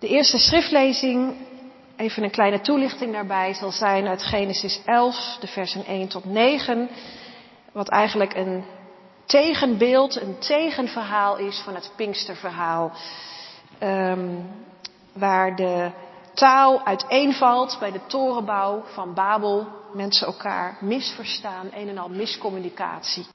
De eerste schriftlezing, even een kleine toelichting daarbij, zal zijn uit Genesis 11, de versen 1 tot 9. Wat eigenlijk een tegenbeeld, een tegenverhaal is van het Pinksterverhaal. Um, waar de taal uiteenvalt bij de torenbouw van Babel. Mensen elkaar misverstaan, een en al miscommunicatie.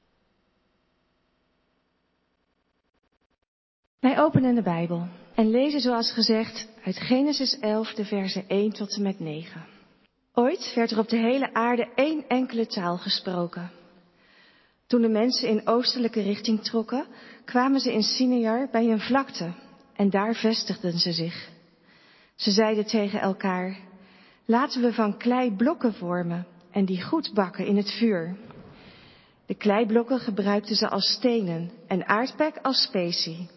Wij openen de Bijbel en lezen zoals gezegd uit Genesis 11 de versen 1 tot en met 9. Ooit werd er op de hele aarde één enkele taal gesproken. Toen de mensen in oostelijke richting trokken, kwamen ze in Sinear bij een vlakte en daar vestigden ze zich. Ze zeiden tegen elkaar, laten we van klei blokken vormen en die goed bakken in het vuur. De kleiblokken gebruikten ze als stenen en aardpek als specie.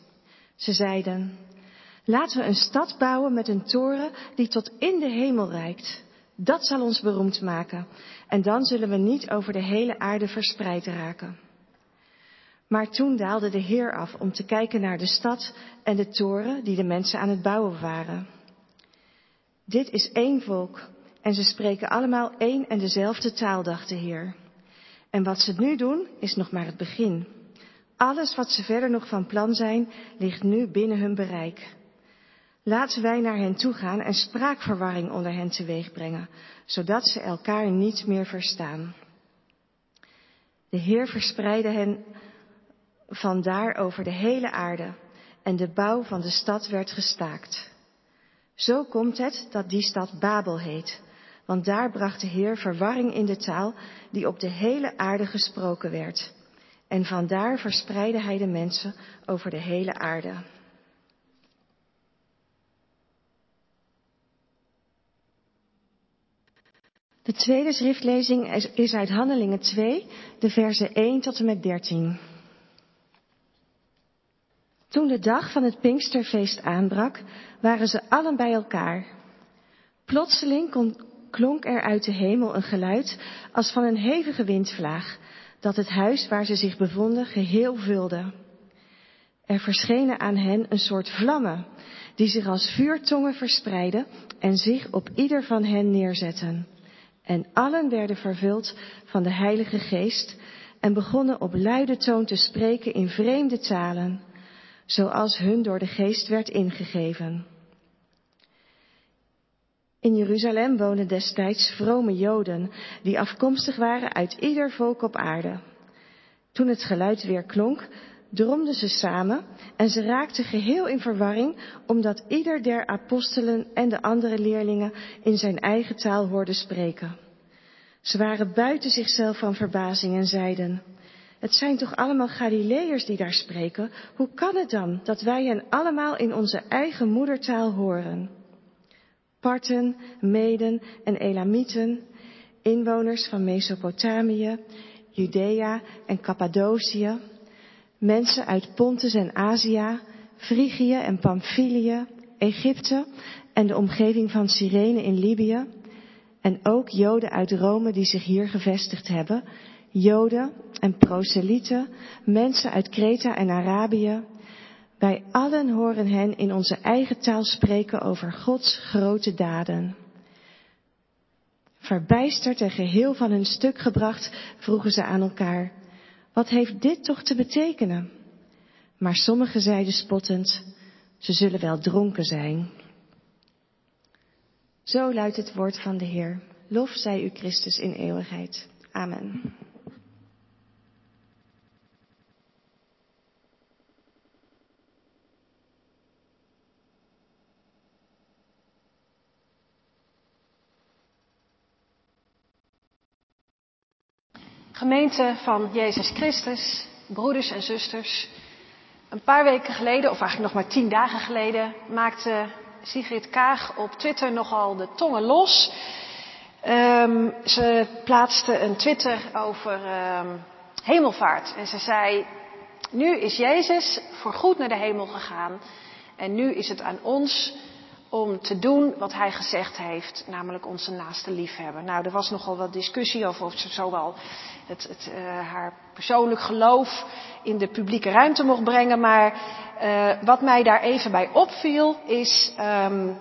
Ze zeiden, laten we een stad bouwen met een toren die tot in de hemel reikt. Dat zal ons beroemd maken en dan zullen we niet over de hele aarde verspreid raken. Maar toen daalde de Heer af om te kijken naar de stad en de toren die de mensen aan het bouwen waren. Dit is één volk en ze spreken allemaal één en dezelfde taal, dacht de Heer. En wat ze nu doen is nog maar het begin. Alles wat ze verder nog van plan zijn, ligt nu binnen hun bereik. Laten wij naar hen toe gaan en spraakverwarring onder hen teweeg brengen, zodat ze elkaar niet meer verstaan. De Heer verspreidde hen vandaar over de hele aarde en de bouw van de stad werd gestaakt. Zo komt het dat die stad Babel heet, want daar bracht de Heer verwarring in de taal die op de hele aarde gesproken werd. En vandaar verspreidde hij de mensen over de hele aarde. De tweede schriftlezing is uit Handelingen 2, de versen 1 tot en met 13. Toen de dag van het Pinksterfeest aanbrak, waren ze allen bij elkaar. Plotseling klonk er uit de hemel een geluid als van een hevige windvlaag, dat het huis waar ze zich bevonden geheel vulde. Er verschenen aan hen een soort vlammen, die zich als vuurtongen verspreidden en zich op ieder van hen neerzetten. En allen werden vervuld van de Heilige Geest en begonnen op luide toon te spreken in vreemde talen zoals hun door de geest werd ingegeven. In Jeruzalem woonden destijds vrome Joden die afkomstig waren uit ieder volk op aarde. Toen het geluid weer klonk, dromden ze samen en ze raakten geheel in verwarring omdat ieder der apostelen en de andere leerlingen in zijn eigen taal hoorden spreken. Ze waren buiten zichzelf van verbazing en zeiden, het zijn toch allemaal Galileërs die daar spreken? Hoe kan het dan dat wij hen allemaal in onze eigen moedertaal horen? Parten, Meden en Elamieten, inwoners van Mesopotamië, Judea en Cappadocië, mensen uit Pontus en Azië, Frigië en Pamphylië, Egypte en de omgeving van Cyrene in Libië, en ook Joden uit Rome die zich hier gevestigd hebben, Joden en proselieten, mensen uit Kreta en Arabië. Wij allen horen hen in onze eigen taal spreken over Gods grote daden. Verbijsterd en geheel van hun stuk gebracht, vroegen ze aan elkaar, wat heeft dit toch te betekenen? Maar sommigen zeiden spottend, ze zullen wel dronken zijn. Zo luidt het woord van de Heer. Lof zij u Christus in eeuwigheid. Amen. Gemeente van Jezus Christus, broeders en zusters. Een paar weken geleden, of eigenlijk nog maar tien dagen geleden, maakte Sigrid Kaag op Twitter nogal de tongen los. Um, ze plaatste een Twitter over um, hemelvaart. En ze zei, nu is Jezus voorgoed naar de hemel gegaan. En nu is het aan ons om te doen wat hij gezegd heeft, namelijk onze naaste liefhebben. Nou, er was nogal wat discussie over of ze zowel het, het, uh, haar persoonlijk geloof in de publieke ruimte mocht brengen, maar uh, wat mij daar even bij opviel is um,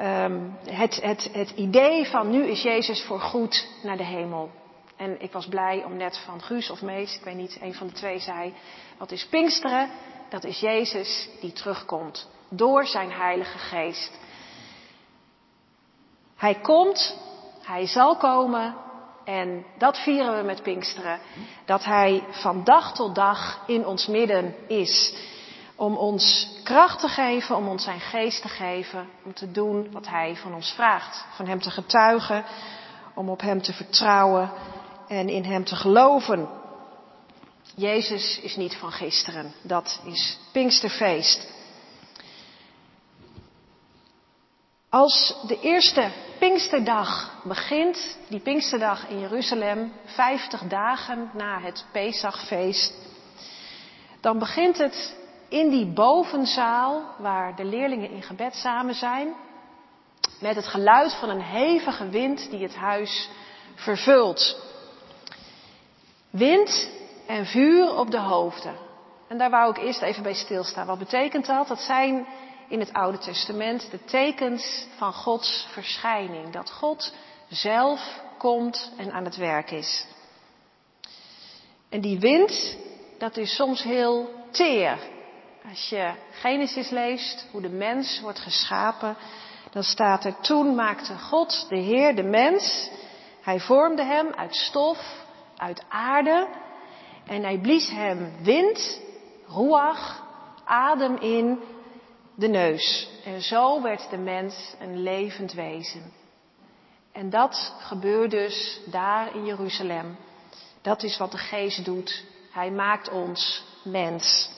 um, het, het, idee van nu is Jezus voorgoed naar de hemel. En ik was blij om net van Guus of Mees, ik weet niet, een van de twee zei, wat is Pinksteren? Dat is Jezus die terugkomt door zijn Heilige Geest. Hij komt, hij zal komen en dat vieren we met Pinksteren. Dat hij van dag tot dag in ons midden is. Om ons kracht te geven, om ons zijn geest te geven, om te doen wat hij van ons vraagt. Van hem te getuigen, om op hem te vertrouwen en in hem te geloven. Jezus is niet van gisteren, dat is Pinksterfeest. Als de eerste Pinksterdag begint, die Pinksterdag in Jeruzalem, 50 dagen na het Pesachfeest, dan begint het in die bovenzaal waar de leerlingen in gebed samen zijn, met het geluid van een hevige wind die het huis vervult. Wind en vuur op de hoofden. En daar wou ik eerst even bij stilstaan. Wat betekent dat? Dat zijn in het Oude Testament de tekens van Gods verschijning. Dat God zelf komt en aan het werk is. En die wind, dat is soms heel teer. Als je Genesis leest, hoe de mens wordt geschapen, dan staat er toen maakte God, de Heer, de mens. Hij vormde hem uit stof, uit aarde. En hij blies hem wind, ruach, adem in de neus. En zo werd de mens een levend wezen. En dat gebeurt dus daar in Jeruzalem. Dat is wat de geest doet. Hij maakt ons mens.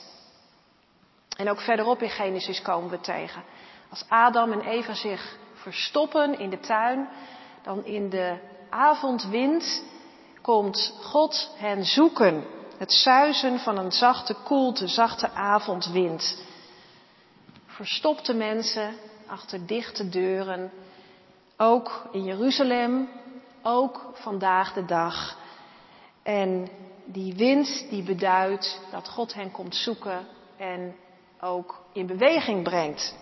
En ook verderop in Genesis komen we tegen. Als Adam en Eva zich verstoppen in de tuin, dan in de avondwind komt God hen zoeken. Het suizen van een zachte koelte, zachte avondwind verstopte mensen achter dichte deuren. Ook in Jeruzalem, ook vandaag de dag. En die wind die beduidt dat God hen komt zoeken en ook in beweging brengt.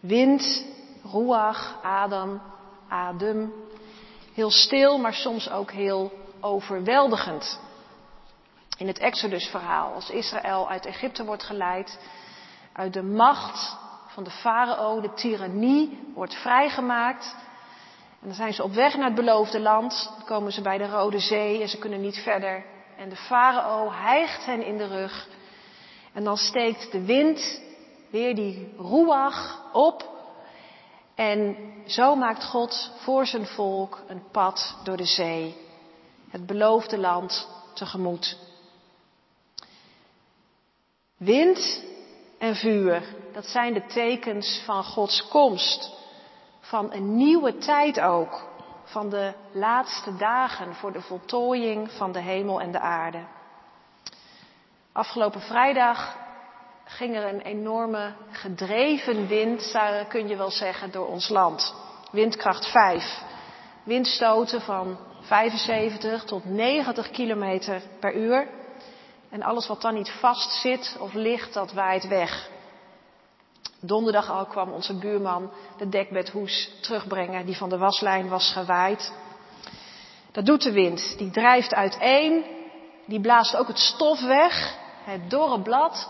Wind, ruach, adem, adem. Heel stil, maar soms ook heel overweldigend. In het Exodus-verhaal, als Israël uit Egypte wordt geleid, uit de macht van de farao, de tirannie, wordt vrijgemaakt. En dan zijn ze op weg naar het beloofde land. Dan komen ze bij de Rode Zee en ze kunnen niet verder. En de farao hijgt hen in de rug. En dan steekt de wind weer die ruach op. En zo maakt God voor zijn volk een pad door de zee. Het beloofde land tegemoet. Wind en vuur. Dat zijn de tekens van Gods komst. Van een nieuwe tijd ook. Van de laatste dagen voor de voltooiing van de hemel en de aarde. Afgelopen vrijdag ging er een enorme gedreven wind, kun je wel zeggen, door ons land. Windkracht 5. Windstoten van 75 tot 90 kilometer per uur. En alles wat dan niet vast zit of ligt, dat waait weg. Donderdag al kwam onze buurman de dekbedhoes terugbrengen die van de waslijn was gewaaid. Dat doet de wind. Die drijft uiteen. Die blaast ook het stof weg, het dorre blad.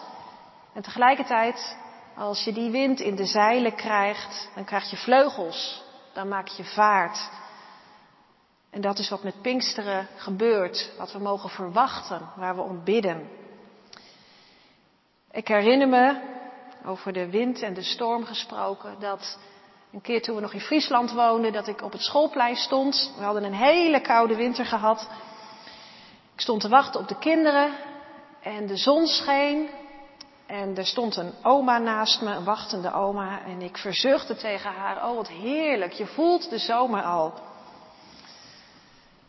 En tegelijkertijd, als je die wind in de zeilen krijgt, dan krijg je vleugels. Dan maak je vaart. En dat is wat met Pinksteren gebeurt, wat we mogen verwachten, waar we om bidden. Ik herinner me, over de wind en de storm gesproken, dat een keer toen we nog in Friesland woonden, dat ik op het schoolplein stond. We hadden een hele koude winter gehad. Ik stond te wachten op de kinderen en de zon scheen. En er stond een oma naast me, een wachtende oma. En ik verzuchtte tegen haar, oh wat heerlijk, je voelt de zomer al.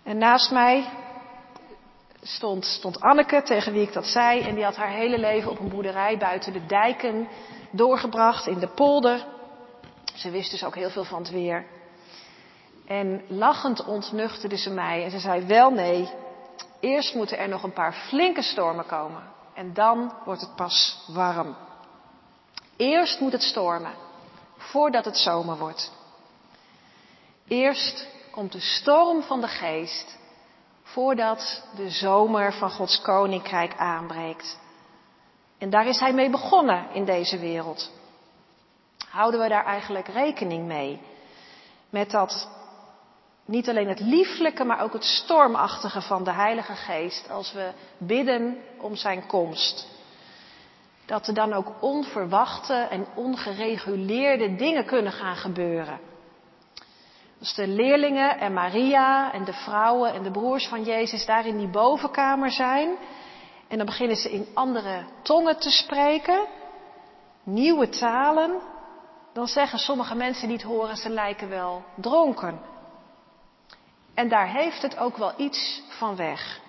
En naast mij stond, stond Anneke, tegen wie ik dat zei. En die had haar hele leven op een boerderij buiten de dijken doorgebracht in de polder. Ze wist dus ook heel veel van het weer. En lachend ontnuchterde ze mij en ze zei: Wel nee, eerst moeten er nog een paar flinke stormen komen. En dan wordt het pas warm. Eerst moet het stormen, voordat het zomer wordt. Eerst komt de storm van de geest, voordat de zomer van Gods koninkrijk aanbreekt. En daar is hij mee begonnen in deze wereld. Houden we daar eigenlijk rekening mee? Met dat niet alleen het lieflijke, maar ook het stormachtige van de Heilige Geest als we bidden om zijn komst. Dat er dan ook onverwachte en ongereguleerde dingen kunnen gaan gebeuren. Als de leerlingen en Maria en de vrouwen en de broers van Jezus daar in die bovenkamer zijn. En dan beginnen ze in andere tongen te spreken. Nieuwe talen. Dan zeggen sommige mensen die het horen, ze lijken wel dronken. En daar heeft het ook wel iets van weg.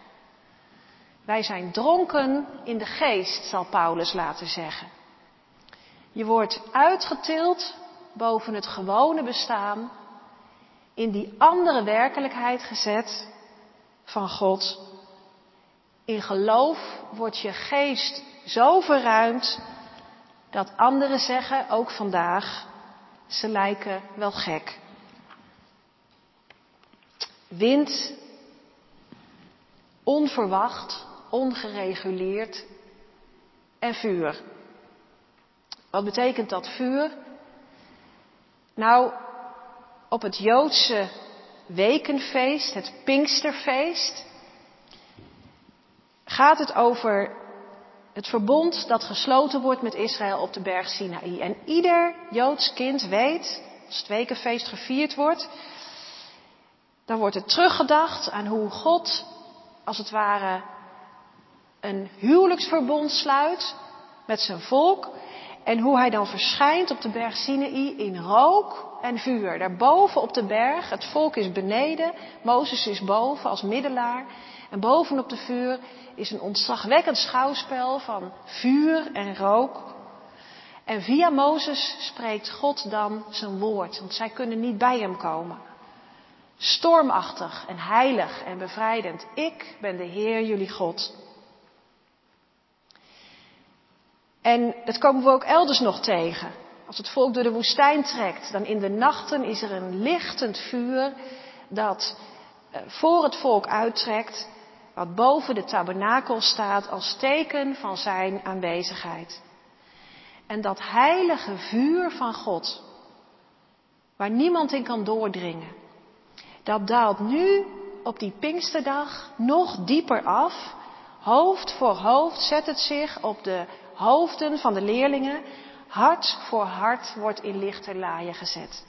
Wij zijn dronken in de geest, zal Paulus laten zeggen. Je wordt uitgetild boven het gewone bestaan, in die andere werkelijkheid gezet van God. In geloof wordt je geest zo verruimd dat anderen zeggen, ook vandaag, ze lijken wel gek. Wind, onverwacht, ongereguleerd en vuur. Wat betekent dat vuur? Nou, op het Joodse wekenfeest, het Pinksterfeest, gaat het over het verbond dat gesloten wordt met Israël op de berg Sinaï. En ieder Joods kind weet, als het wekenfeest gevierd wordt, dan wordt er teruggedacht aan hoe God, als het ware, een huwelijksverbond sluit met zijn volk. En hoe hij dan verschijnt op de berg Sinaï in rook en vuur. Daarboven op de berg, het volk is beneden, Mozes is boven als middelaar. En bovenop de vuur is een ontzagwekkend schouwspel van vuur en rook. En via Mozes spreekt God dan zijn woord, want zij kunnen niet bij hem komen. Stormachtig en heilig en bevrijdend. Ik ben de Heer jullie God. En dat komen we ook elders nog tegen. Als het volk door de woestijn trekt, dan in de nachten is er een lichtend vuur dat eh, voor het volk uittrekt, wat boven de tabernakel staat als teken van zijn aanwezigheid. En dat heilige vuur van God, waar niemand in kan doordringen, dat daalt nu op die Pinksterdag nog dieper af. Hoofd voor hoofd zet het zich op de hoofden van de leerlingen. Hart voor hart wordt in lichterlaaien gezet.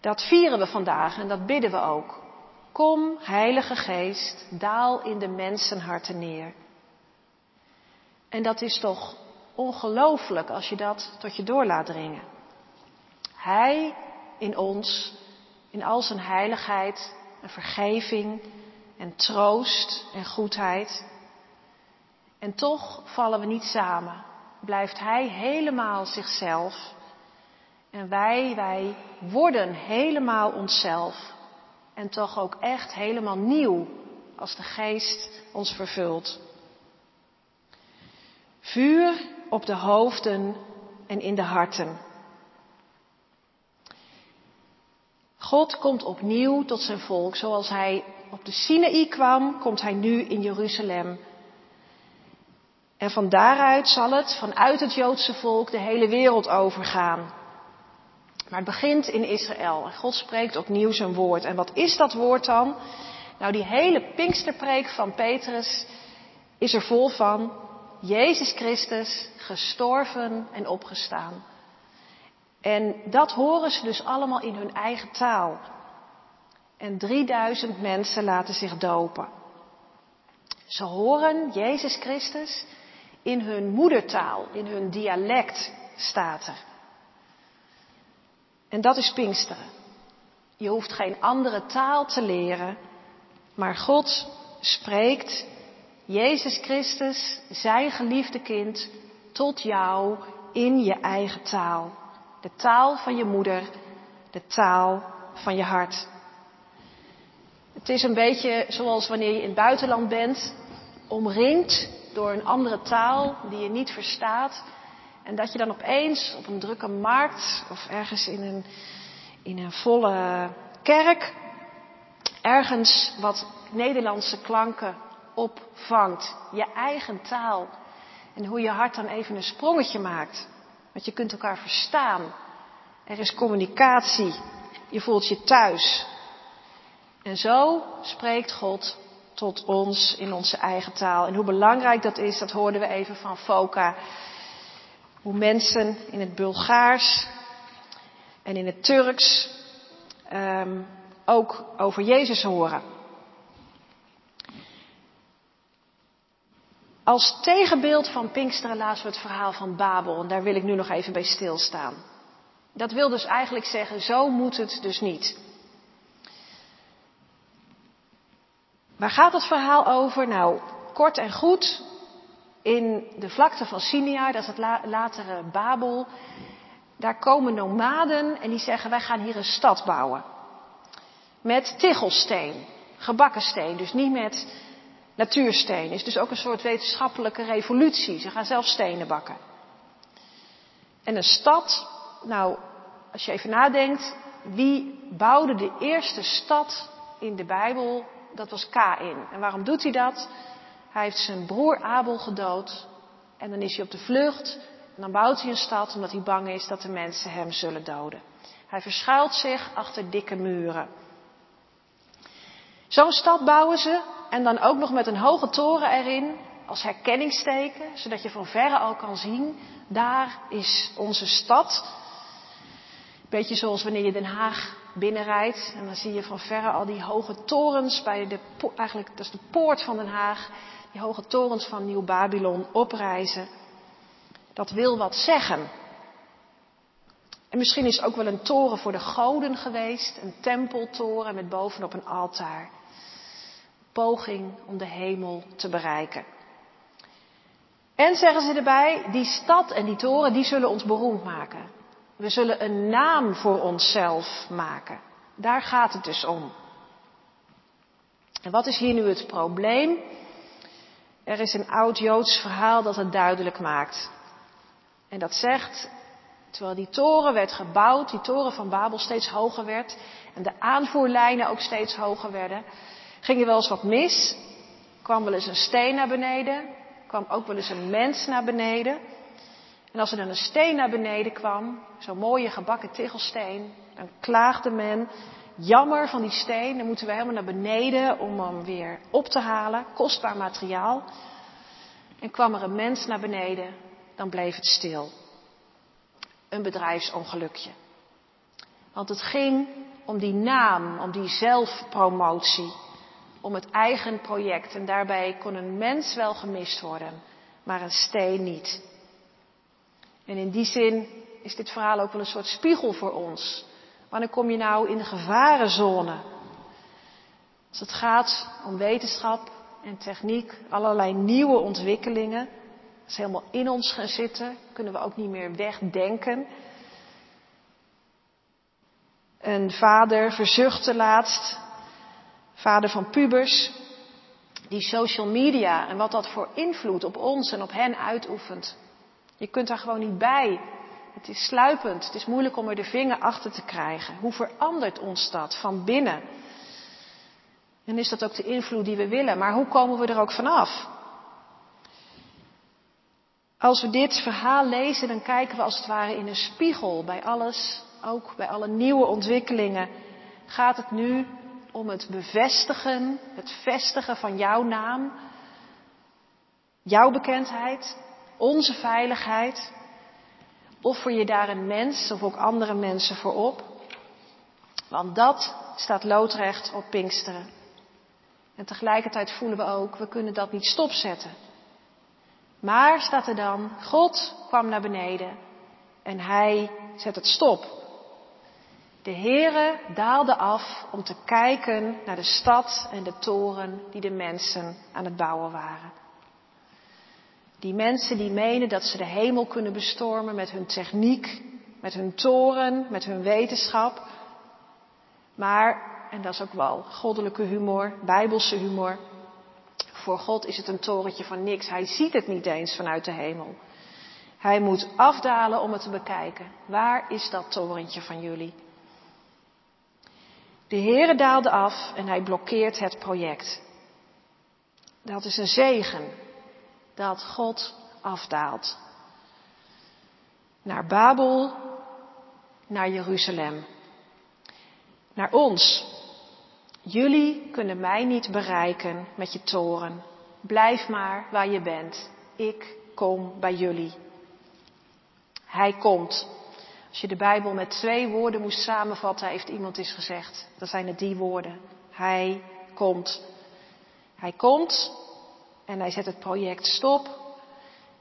Dat vieren we vandaag en dat bidden we ook. Kom, Heilige Geest, daal in de mensenharten neer. En dat is toch ongelooflijk als je dat tot je door laat dringen. Hij in ons in al zijn heiligheid en vergeving en troost en goedheid. En toch vallen we niet samen. Blijft Hij helemaal zichzelf. En wij, wij worden helemaal onszelf. En toch ook echt helemaal nieuw als de geest ons vervult. Vuur op de hoofden en in de harten. God komt opnieuw tot zijn volk. Zoals hij op de Sinaï kwam, komt hij nu in Jeruzalem. En van daaruit zal het, vanuit het Joodse volk, de hele wereld overgaan. Maar het begint in Israël. En God spreekt opnieuw zijn woord. En wat is dat woord dan? Nou, die hele Pinksterpreek van Petrus is er vol van. Jezus Christus, gestorven en opgestaan. En dat horen ze dus allemaal in hun eigen taal. En 3000 mensen laten zich dopen. Ze horen Jezus Christus in hun moedertaal, in hun dialect staat er. En dat is Pinksteren. Je hoeft geen andere taal te leren, maar God spreekt Jezus Christus, zijn geliefde kind, tot jou in je eigen taal. De taal van je moeder, de taal van je hart. Het is een beetje zoals wanneer je in het buitenland bent, omringd door een andere taal die je niet verstaat. En dat je dan opeens op een drukke markt of ergens in een, in een volle kerk ergens wat Nederlandse klanken opvangt. Je eigen taal. En hoe je hart dan even een sprongetje maakt. Want je kunt elkaar verstaan. Er is communicatie. Je voelt je thuis. En zo spreekt God tot ons in onze eigen taal. En hoe belangrijk dat is, dat hoorden we even van Foka. Hoe mensen in het Bulgaars en in het Turks um, ook over Jezus horen. Als tegenbeeld van Pinksteren lazen we het verhaal van Babel. En daar wil ik nu nog even bij stilstaan. Dat wil dus eigenlijk zeggen, zo moet het dus niet. Waar gaat het verhaal over? Nou, kort en goed. In de vlakte van Sinai, dat is het latere Babel, daar komen nomaden en die zeggen wij gaan hier een stad bouwen. Met tichelsteen, gebakken steen, dus niet met natuursteen. Is dus ook een soort wetenschappelijke revolutie. Ze gaan zelf stenen bakken. En een stad, nou, als je even nadenkt, wie bouwde de eerste stad in de Bijbel dat was Kain. En waarom doet hij dat? Hij heeft zijn broer Abel gedood. En dan is hij op de vlucht. En dan bouwt hij een stad omdat hij bang is dat de mensen hem zullen doden. Hij verschuilt zich achter dikke muren. Zo'n stad bouwen ze. En dan ook nog met een hoge toren erin. Als herkenningsteken. Zodat je van verre al kan zien. Daar is onze stad. Beetje zoals wanneer je Den Haag binnenrijdt. En dan zie je van verre al die hoge torens bij de, eigenlijk, dat is de poort van Den Haag. Die hoge torens van Nieuw-Babylon oprijzen. Dat wil wat zeggen. En misschien is het ook wel een toren voor de goden geweest. Een tempeltoren met bovenop een altaar. Poging om de hemel te bereiken. En zeggen ze erbij, die stad en die toren, die zullen ons beroemd maken. We zullen een naam voor onszelf maken. Daar gaat het dus om. En wat is hier nu het probleem? Er is een oud Joods verhaal dat het duidelijk maakt. En dat zegt, terwijl die toren werd gebouwd, die toren van Babel steeds hoger werd en de aanvoerlijnen ook steeds hoger werden, ging er wel eens wat mis. Kwam wel eens een steen naar beneden, kwam ook wel eens een mens naar beneden. En als er dan een steen naar beneden kwam, zo'n mooie gebakken tegelsteen, dan klaagde men, jammer van die steen, dan moeten we helemaal naar beneden om hem weer op te halen, kostbaar materiaal. En kwam er een mens naar beneden, dan bleef het stil. Een bedrijfsongelukje. Want het ging om die naam, om die zelfpromotie, om het eigen project. En daarbij kon een mens wel gemist worden, maar een steen niet. En in die zin is dit verhaal ook wel een soort spiegel voor ons. Wanneer kom je nou in de gevarenzone? Als het gaat om wetenschap en techniek, allerlei nieuwe ontwikkelingen, dat is helemaal in ons gaan zitten, kunnen we ook niet meer wegdenken. Een vader verzuchtte laatst, vader van pubers, die social media en wat dat voor invloed op ons en op hen uitoefent. Je kunt daar gewoon niet bij. Het is sluipend. Het is moeilijk om er de vinger achter te krijgen. Hoe verandert ons dat van binnen? En is dat ook de invloed die we willen? Maar hoe komen we er ook vanaf? Als we dit verhaal lezen, dan kijken we als het ware in een spiegel bij alles, ook bij alle nieuwe ontwikkelingen. Gaat het nu om het bevestigen, het vestigen van jouw naam, jouw bekendheid, onze veiligheid? Offer je daar een mens of ook andere mensen voor op? Want dat staat loodrecht op Pinksteren. En tegelijkertijd voelen we ook, we kunnen dat niet stopzetten. Maar staat er dan, God kwam naar beneden en hij zet het stop. De Heere daalde af om te kijken naar de stad en de toren die de mensen aan het bouwen waren. Die mensen die menen dat ze de hemel kunnen bestormen met hun techniek met hun toren, met hun wetenschap. Maar, en dat is ook wel goddelijke humor, bijbelse humor. Voor God is het een torentje van niks. Hij ziet het niet eens vanuit de hemel. Hij moet afdalen om het te bekijken. Waar is dat torentje van jullie? De Heere daalde af en hij blokkeert het project. Dat is een zegen dat God afdaalt. Naar Babel, naar Jeruzalem. Naar ons. Jullie kunnen mij niet bereiken met je toren. Blijf maar waar je bent. Ik kom bij jullie. Hij komt. Als je de Bijbel met twee woorden moest samenvatten, heeft iemand eens gezegd. Dan zijn het die woorden. Hij komt. Hij komt en hij zet het project stop.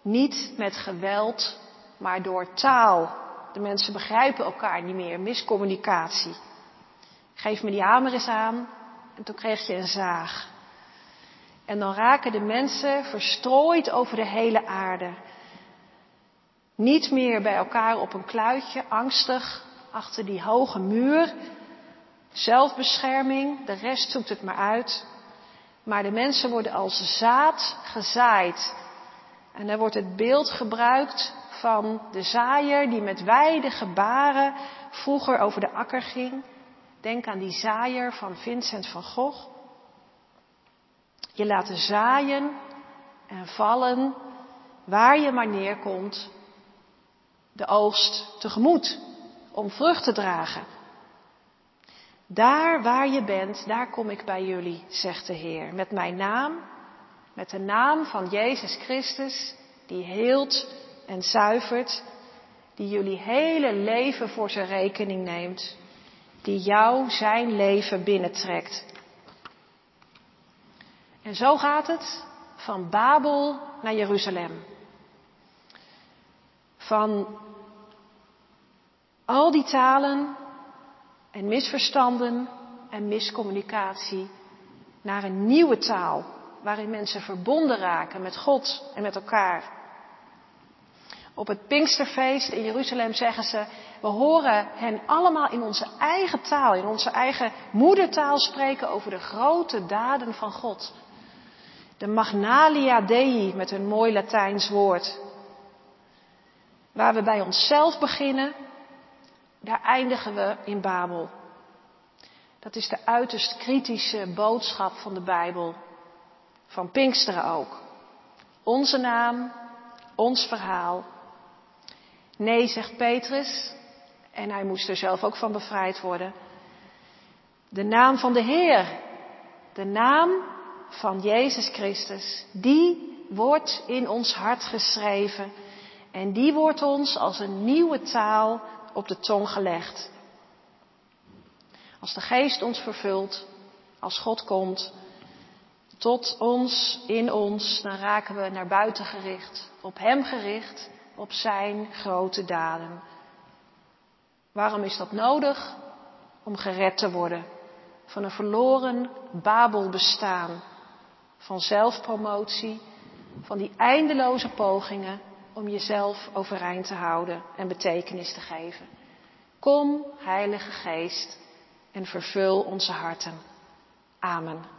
Niet met geweld, maar door taal. De mensen begrijpen elkaar niet meer. Miscommunicatie. Geef me die hamer eens aan. En toen kreeg je een zaag. En dan raken de mensen verstrooid over de hele aarde. Niet meer bij elkaar op een kluitje, angstig, achter die hoge muur. Zelfbescherming, de rest zoekt het maar uit. Maar de mensen worden als zaad gezaaid. En daar wordt het beeld gebruikt van de zaaier die met wijde gebaren vroeger over de akker ging. Denk aan die zaaier van Vincent van Gogh. Je laten zaaien en vallen waar je maar neerkomt de oogst tegemoet om vrucht te dragen. Daar waar je bent, daar kom ik bij jullie, zegt de Heer, met mijn naam, met de naam van Jezus Christus, die heelt en zuivert, die jullie hele leven voor zijn rekening neemt, die jou zijn leven binnentrekt. En zo gaat het van Babel naar Jeruzalem. Van al die talen en misverstanden en miscommunicatie naar een nieuwe taal waarin mensen verbonden raken met God en met elkaar. Op het Pinksterfeest in Jeruzalem zeggen ze, we horen hen allemaal in onze eigen taal, in onze eigen moedertaal spreken over de grote daden van God. De Magnalia Dei met een mooi Latijns woord. Waar we bij onszelf beginnen, daar eindigen we in Babel. Dat is de uiterst kritische boodschap van de Bijbel. Van Pinksteren ook. Onze naam, ons verhaal. Nee, zegt Petrus, en hij moest er zelf ook van bevrijd worden. De naam van de Heer, de naam van Jezus Christus, die wordt in ons hart geschreven en die wordt ons als een nieuwe taal op de tong gelegd. Als de geest ons vervult, als God komt, tot ons, in ons, dan raken we naar buiten gericht, op Hem gericht, op Zijn grote daden. Waarom is dat nodig? Om gered te worden van een verloren Babel bestaan, van zelfpromotie, van die eindeloze pogingen om jezelf overeind te houden en betekenis te geven. Kom, Heilige Geest, en vervul onze harten. Amen.